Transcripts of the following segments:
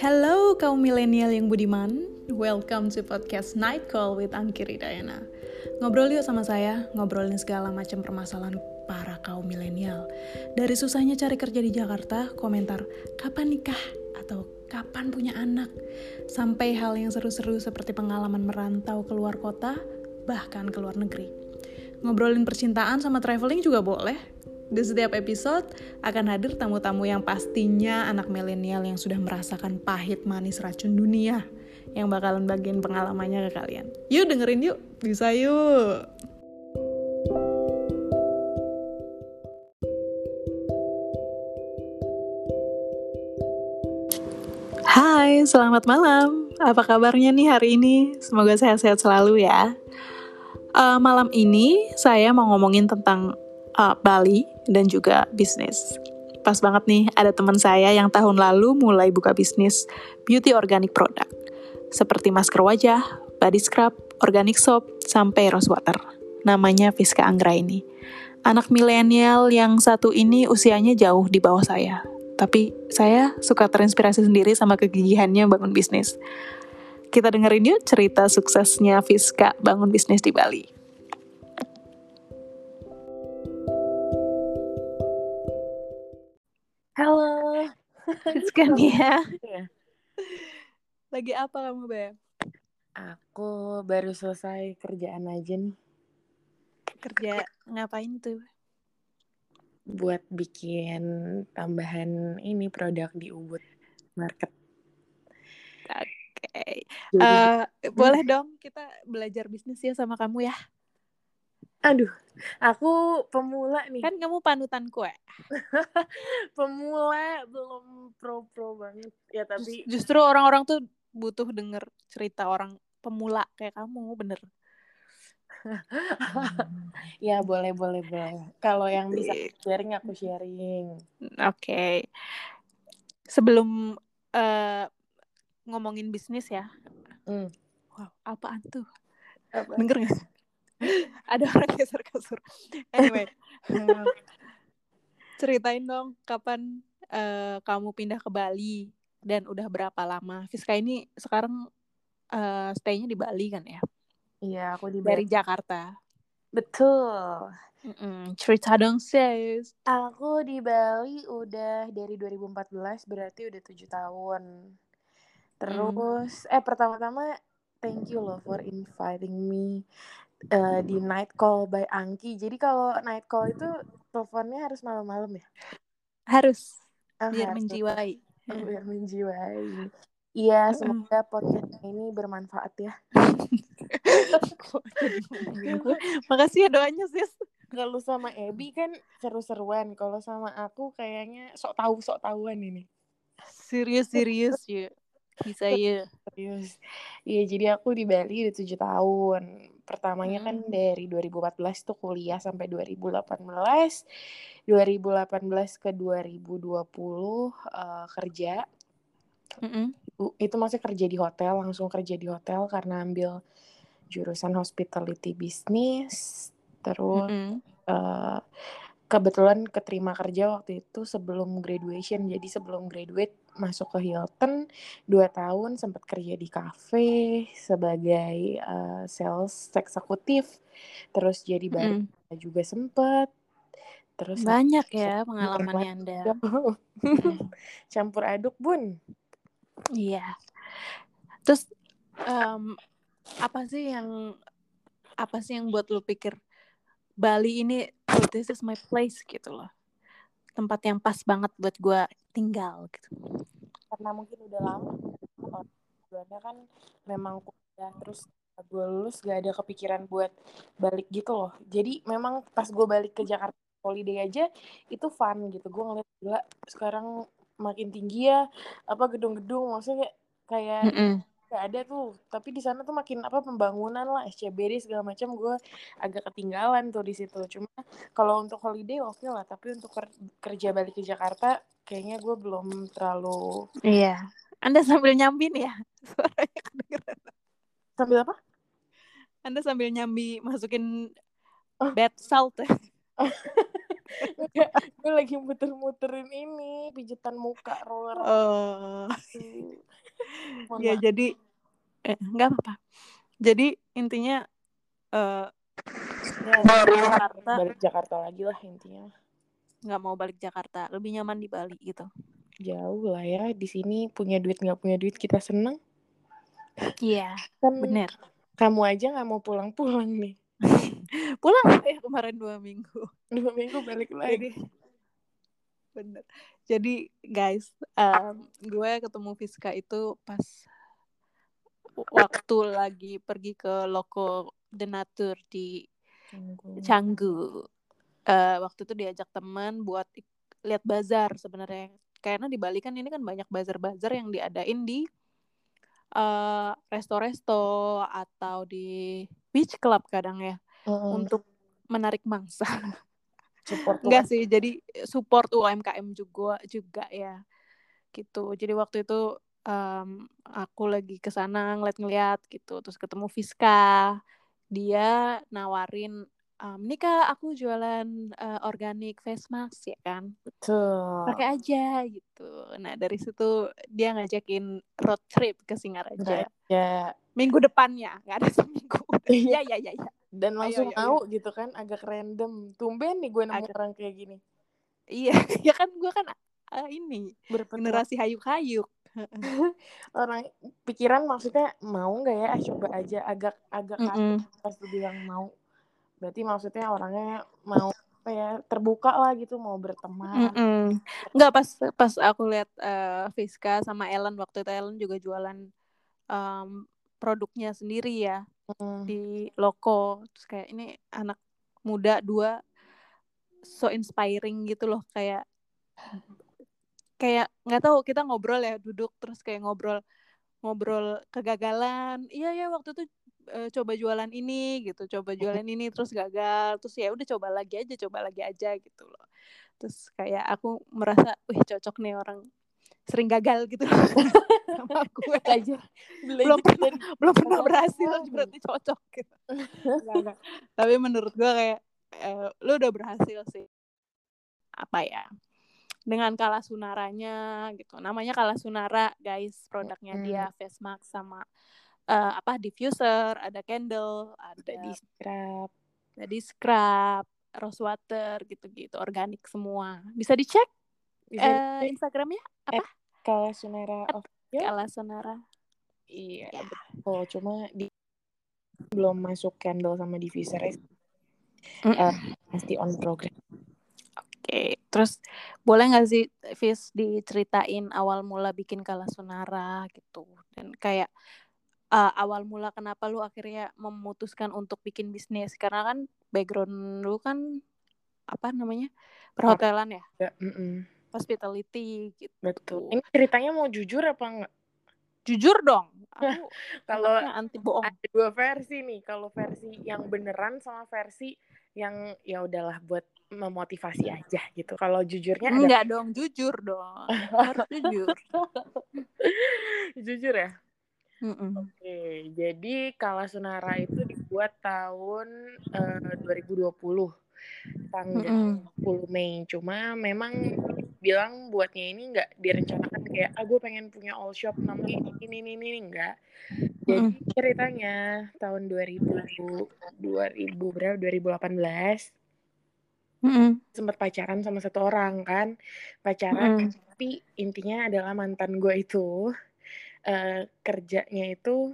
Hello kaum milenial yang budiman, welcome to podcast Night Call with Angkiri Dayana. Ngobrol yuk sama saya, ngobrolin segala macam permasalahan para kaum milenial. Dari susahnya cari kerja di Jakarta, komentar kapan nikah atau kapan punya anak, sampai hal yang seru-seru seperti pengalaman merantau keluar kota, bahkan ke luar negeri. Ngobrolin percintaan sama traveling juga boleh, di setiap episode akan hadir tamu-tamu yang pastinya anak milenial yang sudah merasakan pahit manis racun dunia yang bakalan bagian pengalamannya ke kalian. Yuk dengerin yuk, bisa yuk. Hai, selamat malam. Apa kabarnya nih hari ini? Semoga sehat-sehat selalu ya. Uh, malam ini saya mau ngomongin tentang uh, Bali dan juga bisnis. Pas banget nih, ada teman saya yang tahun lalu mulai buka bisnis beauty organic product. Seperti masker wajah, body scrub, organic soap, sampai rose water. Namanya Fiska Anggra ini. Anak milenial yang satu ini usianya jauh di bawah saya. Tapi saya suka terinspirasi sendiri sama kegigihannya bangun bisnis. Kita dengerin yuk cerita suksesnya Fiska bangun bisnis di Bali. Fiska nih ya. Lagi apa kamu, Beb? Aku baru selesai kerjaan aja nih. Kerja ngapain tuh? Buat bikin tambahan ini produk di Ubud Market. Oke. Okay. Uh, boleh dong kita belajar bisnis ya sama kamu ya? Aduh, aku pemula nih. Kan kamu panutan kue. pemula belum pro-pro banget. Ya tapi justru orang-orang tuh butuh denger cerita orang pemula kayak kamu, bener. ya boleh boleh boleh. Kalau yang bisa sharing aku sharing. Oke. Okay. Sebelum uh, ngomongin bisnis ya. Mm. Wow, apaan tuh? Apa? Denger gak? Ada orang geser kasur. Anyway. uh, ceritain dong kapan uh, kamu pindah ke Bali dan udah berapa lama? Fiska ini sekarang uh, stay-nya di Bali kan ya? Iya, aku di Dari Jakarta. Betul. Mm-mm. Cerita dong, sis. Aku di Bali udah dari 2014, berarti udah tujuh tahun. Terus, mm. eh pertama-tama thank you loh for inviting me uh, di night call by Angki. Jadi kalau night call itu teleponnya harus malam-malam ya? Harus. Oh, biar harus. menjiwai. Biar menjiwai. Iya, semoga podcast ini bermanfaat ya. Makasih ya doanya, sis. Kalau sama Ebi kan seru-seruan. Kalau sama aku kayaknya sok tahu sok tahuan ini. Serius serius ya. Bisa ya. Serius. Iya, jadi aku di Bali udah tujuh tahun. Pertamanya kan dari 2014 tuh kuliah sampai 2018. 2018 ke 2020 uh, kerja. Mm -hmm. Itu masih kerja di hotel, langsung kerja di hotel karena ambil jurusan hospitality business. Terus mm -hmm. uh, kebetulan keterima kerja waktu itu sebelum graduation. Jadi sebelum graduate masuk ke Hilton dua tahun sempat kerja di cafe sebagai uh, sales eksekutif. Terus jadi barista mm. juga sempet. Terus banyak ya pengalamannya anda. campur aduk bun. Iya. Terus um, apa sih yang apa sih yang buat lu pikir Bali ini oh, this is my place gitu loh. Tempat yang pas banget buat gue tinggal gitu. Karena mungkin udah lama tujuannya kan memang kuliah terus gue lulus gak ada kepikiran buat balik gitu loh. Jadi memang pas gue balik ke Jakarta holiday aja itu fun gitu. Gue ngeliat gila sekarang makin tinggi ya apa gedung-gedung maksudnya kayak mm -mm gak ada tuh. Tapi di sana tuh makin apa pembangunan lah SCBD segala macam. Gue agak ketinggalan tuh di situ. Cuma kalau untuk holiday oke okay lah. Tapi untuk kerja balik ke Jakarta kayaknya gue belum terlalu iya. Anda sambil nyambin ya suaranya kedengeran. Sambil apa? Anda sambil nyambi masukin oh. bed salt ya. Gue lagi muter-muterin ini pijitan muka roller. Oh ya jadi eh, nggak apa-apa. Jadi intinya uh, ya, balik Jakarta. balik Jakarta lagi lah intinya. Nggak mau balik Jakarta. Lebih nyaman di Bali gitu. Jauh lah ya di sini punya duit nggak punya duit kita seneng. Iya kan bener. kamu aja nggak mau pulang-pulang nih. Pulang ya kemarin dua minggu. Dua minggu balik lagi. jadi, bener jadi guys um, gue ketemu Fiska itu pas waktu lagi pergi ke loko Denatur di Canggu. Canggu. Uh, waktu itu diajak teman buat lihat bazar sebenarnya. Karena di Bali kan ini kan banyak bazar-bazar yang diadain di uh, resto-resto atau di beach club kadang ya uh untuk menarik mangsa. Support Enggak sih, jadi support UMKM juga juga ya. Gitu. Jadi waktu itu um, aku lagi ke sana ngeliat-ngeliat gitu. Terus ketemu Fiska. Dia nawarin um, nih kak aku jualan uh, organik face mask ya kan. Betul. Pakai aja gitu. Nah dari situ dia ngajakin road trip ke Singaraja. Ya minggu depannya nggak ada seminggu. Ya ya ya ya dan langsung ayo, ayo, mau gitu kan agak random. Tumben nih gue nemu agak... orang kayak gini. Iya ya kan gue kan uh, ini generasi hayuk-hayuk. Orang pikiran maksudnya mau nggak ya ah, coba aja agak agak mm -mm. pas bilang mau. Berarti maksudnya orangnya mau apa ya terbuka lah gitu mau berteman. Mm -mm. nggak pas pas aku lihat uh, Fiska sama Ellen waktu itu Ellen juga jualan um, produknya sendiri ya mm. di loko. Terus kayak ini anak muda dua so inspiring gitu loh kayak kayak nggak tahu kita ngobrol ya duduk terus kayak ngobrol ngobrol kegagalan. Iya ya waktu itu e, coba jualan ini gitu coba jualan ini terus gagal. Terus ya udah coba lagi aja coba lagi aja gitu loh. Terus kayak aku merasa wih cocok nih orang sering gagal gitu sama gue. Aja belum pernah, belum pernah berhasil berarti cocok gitu. Tapi menurut gue kayak eh, lu udah berhasil sih. Apa ya? Dengan kala sunaranya gitu. Namanya kala sunara guys. Produknya hmm. dia face mask sama uh, apa diffuser ada candle ada di scrub ada scrub rose water gitu-gitu organik semua. Bisa dicek bisa uh, instagramnya apa kala sunara kala sunara iya ya. betul. Cuma di belum masuk candle sama diffuser mm uh, pasti on progress Oke, terus boleh nggak sih Fis diceritain awal mula bikin Kala Sunara gitu? Dan kayak uh, awal mula kenapa lu akhirnya memutuskan untuk bikin bisnis? Karena kan background lu kan apa namanya perhotelan ya, ya mm -mm. Hospitality gitu. Betul. Ini ceritanya mau jujur apa enggak? Jujur dong. Aku kalau anti bohong. Ada dua versi nih. Kalau versi yang beneran sama versi yang ya udahlah buat memotivasi aja gitu. Kalau jujurnya ada... enggak dong, jujur dong. Harus jujur. jujur ya? Mm -mm. Oke, jadi Kala Sunara itu dibuat tahun uh, 2020 tanggal mm -mm. 10 Mei. Cuma memang bilang buatnya ini nggak direncanakan kayak ah gue pengen punya all shop namanya ini ini ini, ini enggak. Jadi mm ceritanya tahun 2000 2000 berapa 2018 mm sempat pacaran sama satu orang kan. Pacaran mm tapi intinya adalah mantan gue itu uh, kerjanya itu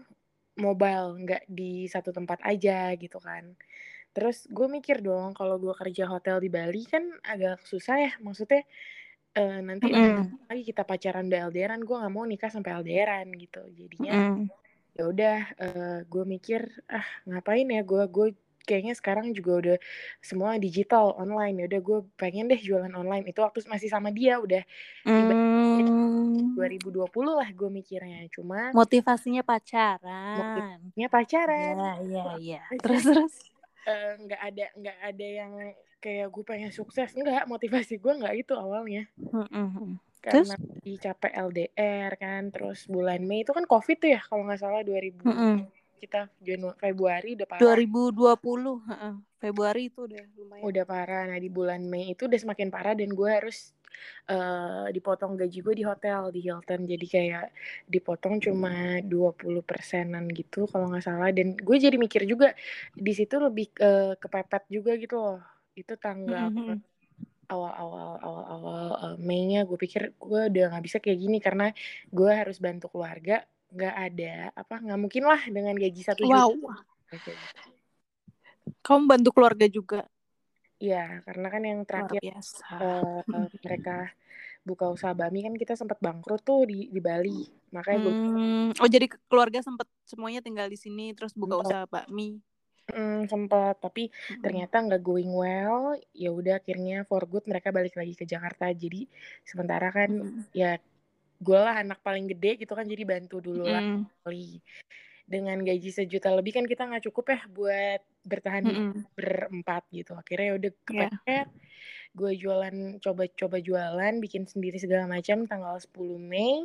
mobile nggak di satu tempat aja gitu kan. Terus gue mikir dong kalau gue kerja hotel di Bali kan agak susah ya maksudnya uh, nanti mm lagi kita pacaran di LDRan gue nggak mau nikah sampai LDRan gitu. Jadinya mm ya udah uh, gue mikir ah ngapain ya gue gue kayaknya sekarang juga udah semua digital online. Ya udah gue pengen deh jualan online. Itu waktu masih sama dia udah hmm. 2020 lah gue mikirnya. Cuma motivasinya pacaran. Motivasinya pacaran. Ya ya ya terus terus? Eh, nggak uh, ada nggak ada yang kayak gue pengen sukses nggak motivasi gue nggak itu awalnya. Karena terus? capek LDR kan terus bulan Mei itu kan covid tuh ya kalau nggak salah 2000 mm -hmm kita Januari Februari udah parah. 2020 Februari itu udah lumayan. Udah parah. Nah di bulan Mei itu udah semakin parah dan gue harus uh, dipotong gaji gue di hotel di Hilton. Jadi kayak dipotong cuma 20 persenan gitu kalau nggak salah. Dan gue jadi mikir juga di situ lebih uh, kepepet juga gitu loh itu tanggal mm -hmm. awal-awal awal-awal uh, Mei-nya gue pikir gue udah nggak bisa kayak gini karena gue harus bantu keluarga nggak ada apa nggak mungkin lah dengan gaji satu wow. juta gitu. kamu bantu keluarga juga Iya, karena kan yang terakhir uh, mereka buka usaha bami kan kita sempat bangkrut tuh di di Bali. Makanya gue hmm, oh jadi keluarga sempat semuanya tinggal di sini terus buka usaha bakmi. Hmm, sempat, tapi hmm. ternyata nggak going well. Ya udah akhirnya for good mereka balik lagi ke Jakarta. Jadi sementara kan hmm. ya gue lah anak paling gede gitu kan jadi bantu dulu lah kali dengan gaji sejuta lebih kan kita nggak cukup ya buat bertahan mm -hmm. berempat gitu akhirnya ya udah iya. kepepet yeah. gue jualan coba-coba jualan bikin sendiri segala macam tanggal 10 Mei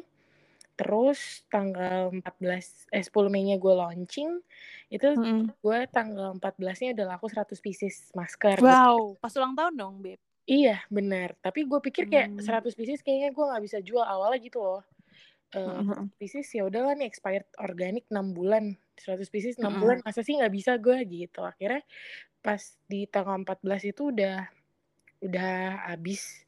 terus tanggal 14 eh 10 Mei-nya gue launching itu mm -hmm. gue tanggal 14-nya udah laku 100 pieces masker wow pas ulang tahun dong beb Iya benar, tapi gue pikir kayak hmm. 100 pieces kayaknya gue nggak bisa jual awalnya gitu loh. Uh, mm-hmm. pieces ya udahlah nih expired organik 6 bulan 100 pieces 6 mm-hmm. bulan masa sih nggak bisa gue gitu akhirnya pas di tanggal 14 itu udah udah habis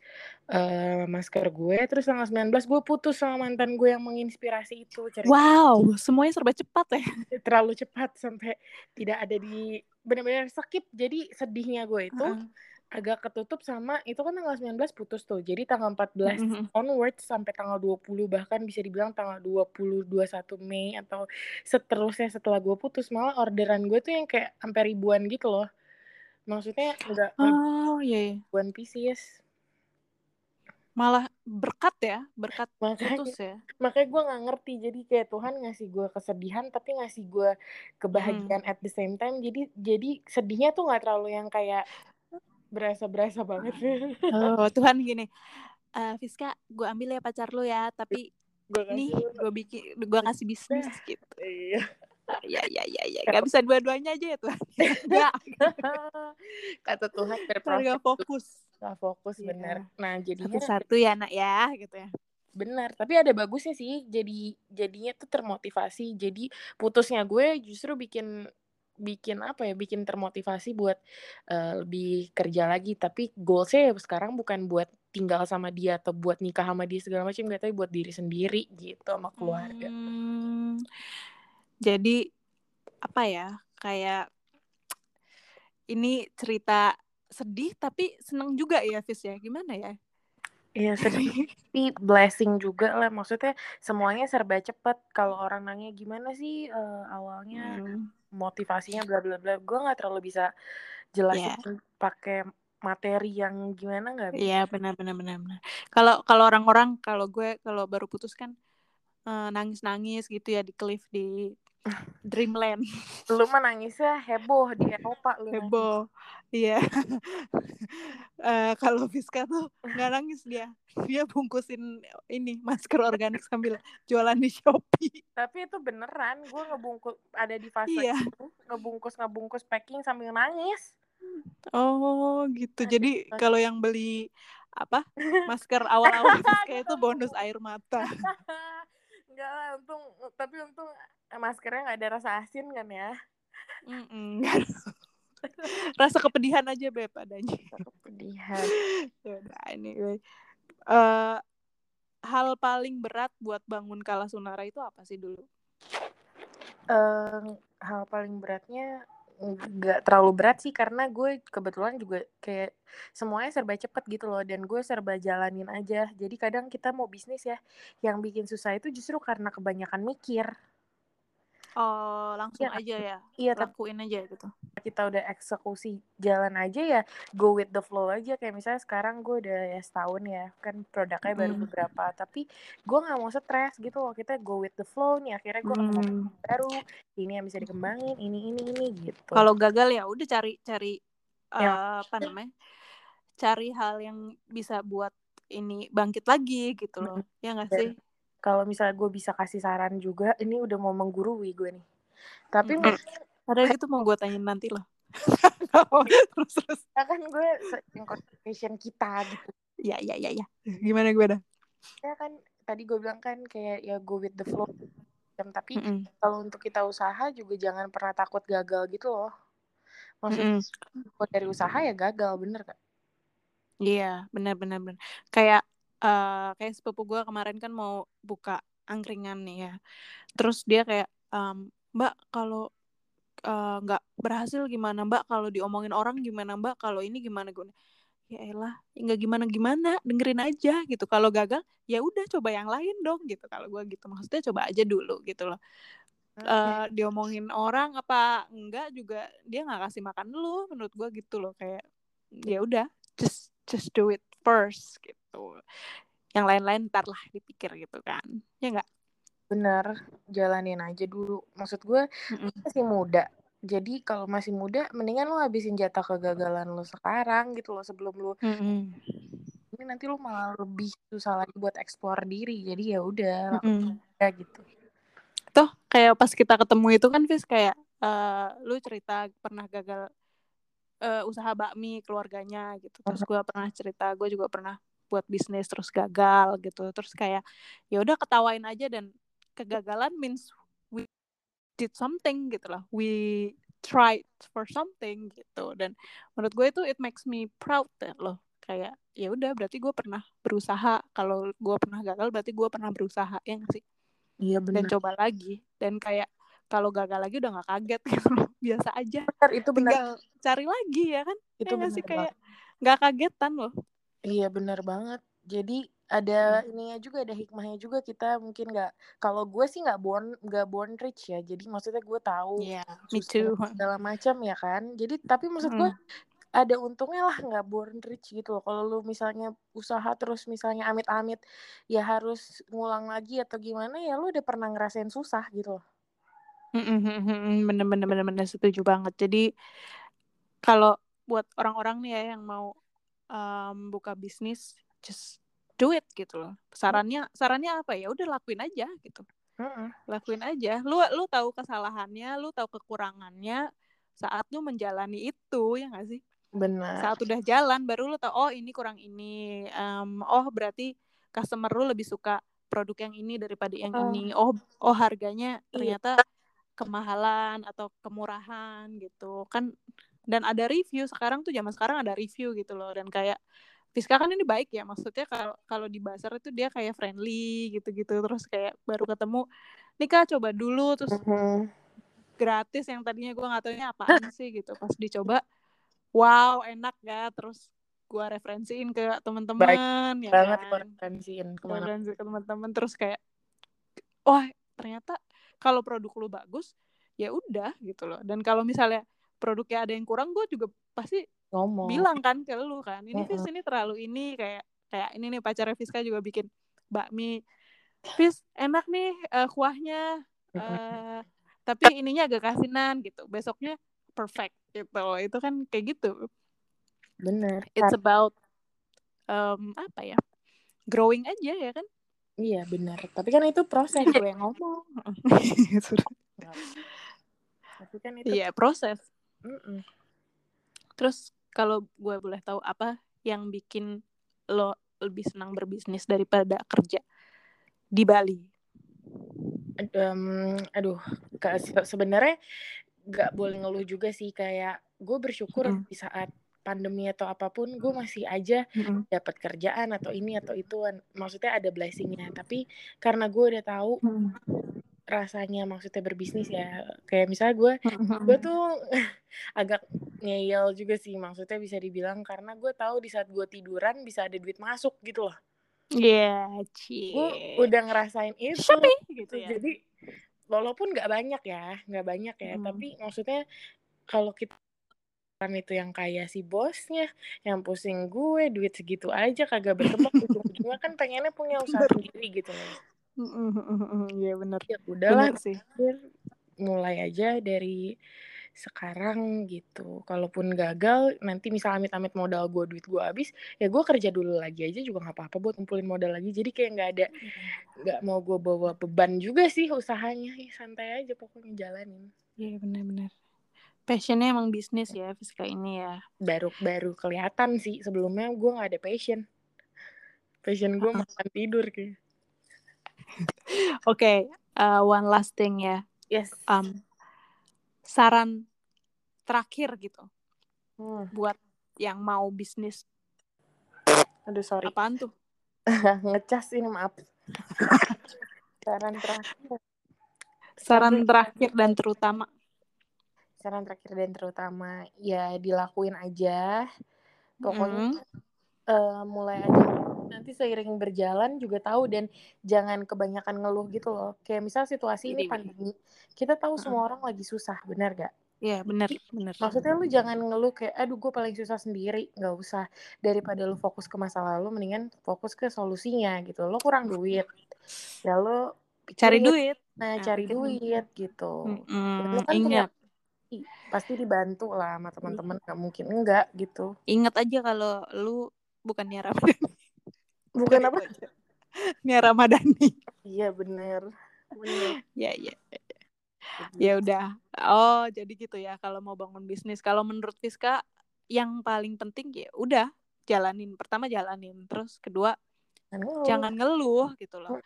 uh, masker gue terus tanggal 19 gue putus sama mantan gue yang menginspirasi itu cerita wow semuanya serba cepat ya terlalu cepat sampai tidak ada di benar-benar sakit jadi sedihnya gue itu uh-huh agak ketutup sama itu kan tanggal 19 putus tuh. Jadi tanggal 14 mm -hmm. onwards sampai tanggal 20 bahkan bisa dibilang tanggal 20 21 Mei atau seterusnya setelah gue putus malah orderan gue tuh yang kayak sampai ribuan gitu loh. Maksudnya enggak oh iya, yeah. ribuan pieces. Malah berkat ya, berkat makanya, putus ya. Makanya gue nggak ngerti. Jadi kayak Tuhan ngasih gue kesedihan tapi ngasih gue kebahagiaan hmm. at the same time. Jadi jadi sedihnya tuh nggak terlalu yang kayak berasa berasa banget oh Tuhan gini uh, Fiska gue ambil ya pacar lu ya tapi gua nih gue bikin gue kasih bisnis gitu iya ya ya ya ya. Gak bisa dua-duanya aja ya Tuhan? Gak. kata Tuhan berproses gak fokus. Gak fokus iya. bener. Nah jadinya satu, satu ya nak ya gitu ya. Benar tapi ada bagusnya sih. Jadi jadinya tuh termotivasi. Jadi putusnya gue justru bikin bikin apa ya bikin termotivasi buat uh, lebih kerja lagi. Tapi goalsnya ya sekarang bukan buat tinggal sama dia atau buat nikah sama dia segala macam. Gak tapi buat diri sendiri gitu sama keluarga. Hmm, jadi apa ya kayak ini cerita sedih tapi seneng juga ya Fis ya? Gimana ya? Iya sedih. Tapi blessing juga lah. Maksudnya semuanya serba cepet. Kalau orang nanya gimana sih uh, awalnya? Hmm. Motivasinya bla bla bla. Gue nggak terlalu bisa jelasin yeah. pakai materi yang gimana nggak Iya yeah, benar benar benar benar. Kalau kalau orang-orang kalau gue kalau baru putus kan uh, nangis-nangis gitu ya di cliff di Dreamland. Lu mah nangisnya heboh di Eropa lu. Heboh. Iya. uh, kalau Fiska tuh nggak nangis dia. Dia bungkusin ini masker organik sambil jualan di Shopee. Tapi itu beneran, gue ngebungkus ada di fase iya. itu, ngebungkus ngebungkus packing sambil nangis. Oh, gitu. Jadi kalau yang beli apa? Masker awal-awal Fiska itu bonus air mata. Enggak lah, untung tapi untung maskernya nggak ada rasa asin kan ya? Mm -mm, rasa kepedihan aja beb adanya. Kepedihan. ya udah ini uh, hal paling berat buat bangun kala sunara itu apa sih dulu? Uh, hal paling beratnya nggak terlalu berat sih karena gue kebetulan juga kayak semuanya serba cepet gitu loh dan gue serba jalanin aja. Jadi kadang kita mau bisnis ya yang bikin susah itu justru karena kebanyakan mikir Oh, langsung ya, aja ya. Iya, lakuin aja gitu. Kita udah eksekusi jalan aja ya, go with the flow aja. Kayak misalnya sekarang gue udah ya setahun ya, kan produknya baru beberapa. Tapi gue nggak mau stres gitu loh. Kita go with the flow nih. Akhirnya gue hmm. baru, ini yang bisa dikembangin, ini ini ini gitu. Kalau gagal ya udah cari cari ya. uh, apa namanya? Cari hal yang bisa buat ini bangkit lagi gitu loh. Hmm. Ya nggak sih? Kalau misalnya gue bisa kasih saran juga ini udah mau menggurui gue nih. Tapi mm -hmm. ada gitu mau gue tanyain nanti loh. Terus terus. Ya kan gue conversation kita gitu. Ya ya ya ya gimana gue dah? Ya kan tadi gue bilang kan kayak ya go with the flow. Tapi mm -hmm. kalau untuk kita usaha juga jangan pernah takut gagal gitu loh. Maksudnya mm -hmm. dari usaha ya gagal bener kan iya bener bener bener. Kayak uh, kayak sepupu gue kemarin kan mau buka angkringan nih ya. Terus dia kayak um, mbak kalau eh, nggak uh, berhasil gimana? Mbak kalau diomongin orang gimana? Mbak kalau ini gimana gue ya elah nggak gimana gimana dengerin aja gitu. Kalau gagal ya udah coba yang lain dong gitu. Kalau gue gitu maksudnya coba aja dulu gitu loh. Okay. uh, eh, diomongin orang apa enggak juga dia nggak kasih makan dulu menurut gue gitu loh. Kayak ya udah just just do it first gitu yang lain-lain ntar lah dipikir gitu kan. Ya enggak bener jalanin aja dulu. Maksud gue mm -mm. masih muda. Jadi kalau masih muda mendingan lo habisin jatah kegagalan lo sekarang gitu loh sebelum lo mm -hmm. ini nanti lo malah lebih susah lagi buat eksplor diri. Jadi ya udah mm -hmm. ya gitu. Toh kayak pas kita ketemu itu kan Fis kayak uh, lu cerita pernah gagal uh, usaha bakmi keluarganya gitu. Terus gue pernah cerita gue juga pernah buat bisnis terus gagal gitu. Terus kayak ya udah ketawain aja dan kegagalan means did something gitu lah we tried for something gitu. Dan menurut gue itu it makes me proud ya loh. Kayak ya udah berarti gue pernah berusaha. Kalau gue pernah gagal berarti gue pernah berusaha ya gak sih? Iya benar. dan coba lagi. Dan kayak kalau gagal lagi udah nggak kaget gitu biasa aja. Benar, itu benar. Tinggal cari lagi ya kan? Itu ya sih? kayak nggak kagetan loh iya benar banget. Jadi ada hmm. ininya juga ada hikmahnya juga kita mungkin nggak kalau gue sih nggak born nggak born rich ya. Jadi maksudnya gue tahu yeah, too. segala macam ya kan? Jadi tapi maksud hmm. gue ada untungnya lah nggak born rich gitu loh. Kalau lu misalnya usaha terus misalnya amit-amit ya harus ngulang lagi atau gimana ya lu udah pernah ngerasain susah gitu loh. Bener bener bener bener. Setuju banget. Jadi kalau buat orang-orang nih ya yang mau um, buka bisnis just do it gitu loh. Sarannya sarannya apa ya? Udah lakuin aja gitu. Uh-uh. lakuin aja. Lu lu tahu kesalahannya lu tahu kekurangannya saat lu menjalani itu ya gak sih? Benar. Saat udah jalan baru lu tahu oh ini kurang ini. Um, oh berarti customer lu lebih suka produk yang ini daripada yang uh. ini oh oh harganya iya. ternyata kemahalan atau kemurahan gitu. Kan dan ada review sekarang tuh zaman sekarang ada review gitu loh. Dan kayak Fiska kan ini baik ya maksudnya kalau kalau di pasar itu dia kayak friendly gitu-gitu. Terus kayak baru ketemu nih kak coba dulu. Terus uh-huh. gratis yang tadinya gue nggak tahunya apaan sih gitu. Pas dicoba wow enak ya. Terus gue referensiin ke teman-teman ya banget kan? referensiin ke mana ke teman-teman terus kayak wah ternyata kalau produk lu bagus ya udah gitu loh. Dan kalau misalnya produknya ada yang kurang gue juga pasti ngomong. bilang kan ke lu kan ini Fis ini terlalu ini kayak kayak ini nih. Pacar Fiska juga bikin bakmi Fis enak nih uh, kuahnya uh, tapi ininya agak kasinan gitu. Besoknya perfect gitu. Itu kan kayak gitu. Bener. It's about um, apa ya growing aja ya kan? Iya benar tapi kan itu proses gue yang ngomong. Tapi kan itu iya proses mm -mm. terus kalau gue boleh tahu apa yang bikin lo lebih senang berbisnis daripada kerja di Bali? Um, aduh, sebenarnya nggak boleh ngeluh juga sih kayak gue bersyukur mm. di saat pandemi atau apa pun gue masih aja mm dapat kerjaan atau ini atau itu maksudnya ada blessingnya tapi karena gue udah tahu mm rasanya maksudnya berbisnis ya kayak misalnya gue gue tuh agak ngeyel juga sih maksudnya bisa dibilang karena gue tahu di saat gue tiduran bisa ada duit masuk gitu loh Iya, yeah, gue udah ngerasain itu Shopee, gitu ya. Jadi walaupun nggak banyak ya, nggak banyak ya, hmm. tapi maksudnya kalau kita kan itu yang kaya si bosnya, yang pusing gue duit segitu aja kagak berkembang ujung-ujungnya kan pengennya punya usaha sendiri gitu loh. Iya benar. Ya udahlah sih. Mulai aja dari sekarang gitu. Kalaupun gagal nanti misal amit-amit modal gue duit gue habis ya gue kerja dulu lagi aja juga nggak apa-apa buat ngumpulin modal lagi. Jadi kayak nggak ada iya. nggak mau gue bawa beban juga sih usahanya. Ya, santai aja pokoknya jalanin. Iya benar-benar passionnya emang bisnis ya Fiska ini ya. Baru baru kelihatan sih. Sebelumnya gue nggak ada passion. Passion gue uh -huh. makan tidur kayak oke okay, uh, one last thing ya. Yes. Um saran terakhir gitu hmm. buat yang mau bisnis. Aduh sorry. Apaan tuh? Ngecas ini maaf. Saran terakhir. Saran terakhir dan terutama. Saran terakhir dan terutama ya dilakuin aja. Pokoknya mm. uh, mulai aja nanti seiring berjalan juga tahu dan jangan kebanyakan ngeluh gitu loh. Kayak misal situasi ini pandemi, kita tahu semua orang lagi susah, benar gak? Iya benar, benar. Maksudnya lu jangan ngeluh kayak, aduh gue paling susah sendiri, nggak usah. Daripada lu fokus ke masa lalu, mendingan fokus ke solusinya gitu. Lo kurang duit, ya lo cari duit. Nah, nah cari duit gitu. Mm-hmm. Lo kan Ingat. Punya, pasti dibantu lah sama teman-teman, nggak mungkin enggak gitu. Ingat aja kalau lu bukan nyara Bukan apa? Nia Ramadhani. Iya bener. Bener. ya ya. Ya udah. Oh jadi gitu ya kalau mau bangun bisnis. Kalau menurut Fiska yang paling penting ya udah jalanin. Pertama jalanin. Terus kedua ngeluh. jangan ngeluh gitu loh.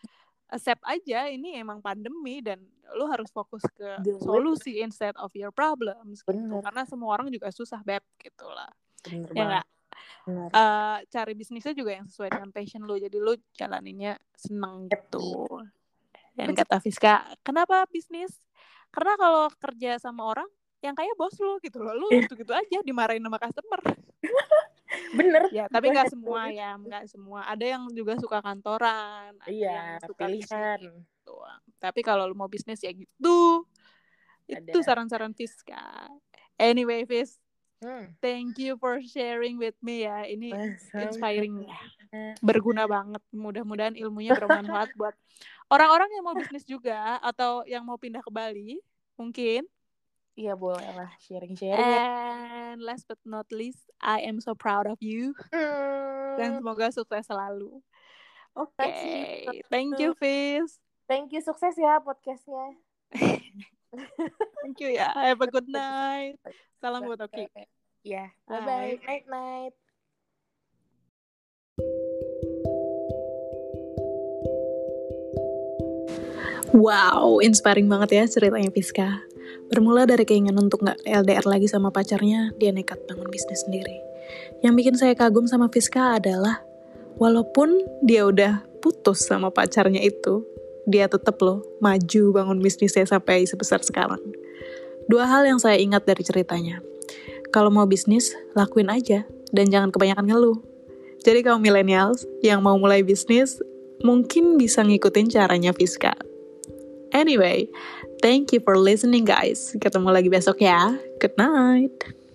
Accept aja ini emang pandemi dan lu harus fokus ke solusi instead of your problems gitu. Karena semua orang juga susah beb gitu lah. Bener ya uh, cari bisnisnya juga yang sesuai dengan passion lu. Jadi lu jalaninnya seneng gitu. Dan kata Fiska kenapa bisnis? Karena kalau kerja sama orang yang kayak bos lu gitu loh. Lu gitu gitu aja dimarahin sama customer. Bener. Ya tapi nggak semua ya nggak semua. Ada yang juga suka kantoran iya suka pilihan. gitu. tapi kalau lu mau bisnis ya gitu. Ada. itu saran-saran Fiska. Anyway Fis Hmm. Thank you for sharing with me ya. Ini inspiring ya. Berguna banget. Mudah-mudahan ilmunya bermanfaat buat orang-orang yang mau bisnis juga atau yang mau pindah ke Bali, mungkin. Iya boleh lah sharing-sharing. And last but not least, I am so proud of you. Hmm. Dan semoga sukses selalu. Oke, okay. thank you, Fizz. Thank you, sukses ya podcastnya. Thank you ya. Have a good night. Salam buat Oki. Ya, bye bye. Night night. Wow, inspiring banget ya ceritanya Fiska. Bermula dari keinginan untuk nggak LDR lagi sama pacarnya, dia nekat bangun bisnis sendiri. Yang bikin saya kagum sama Fiska adalah, walaupun dia udah putus sama pacarnya itu, dia tetap loh maju bangun bisnisnya sampai sebesar sekarang. Dua hal yang saya ingat dari ceritanya. Kalau mau bisnis, lakuin aja dan jangan kebanyakan ngeluh. Jadi kaum millennials yang mau mulai bisnis, mungkin bisa ngikutin caranya Fiska. Anyway, thank you for listening guys. Ketemu lagi besok ya. Good night.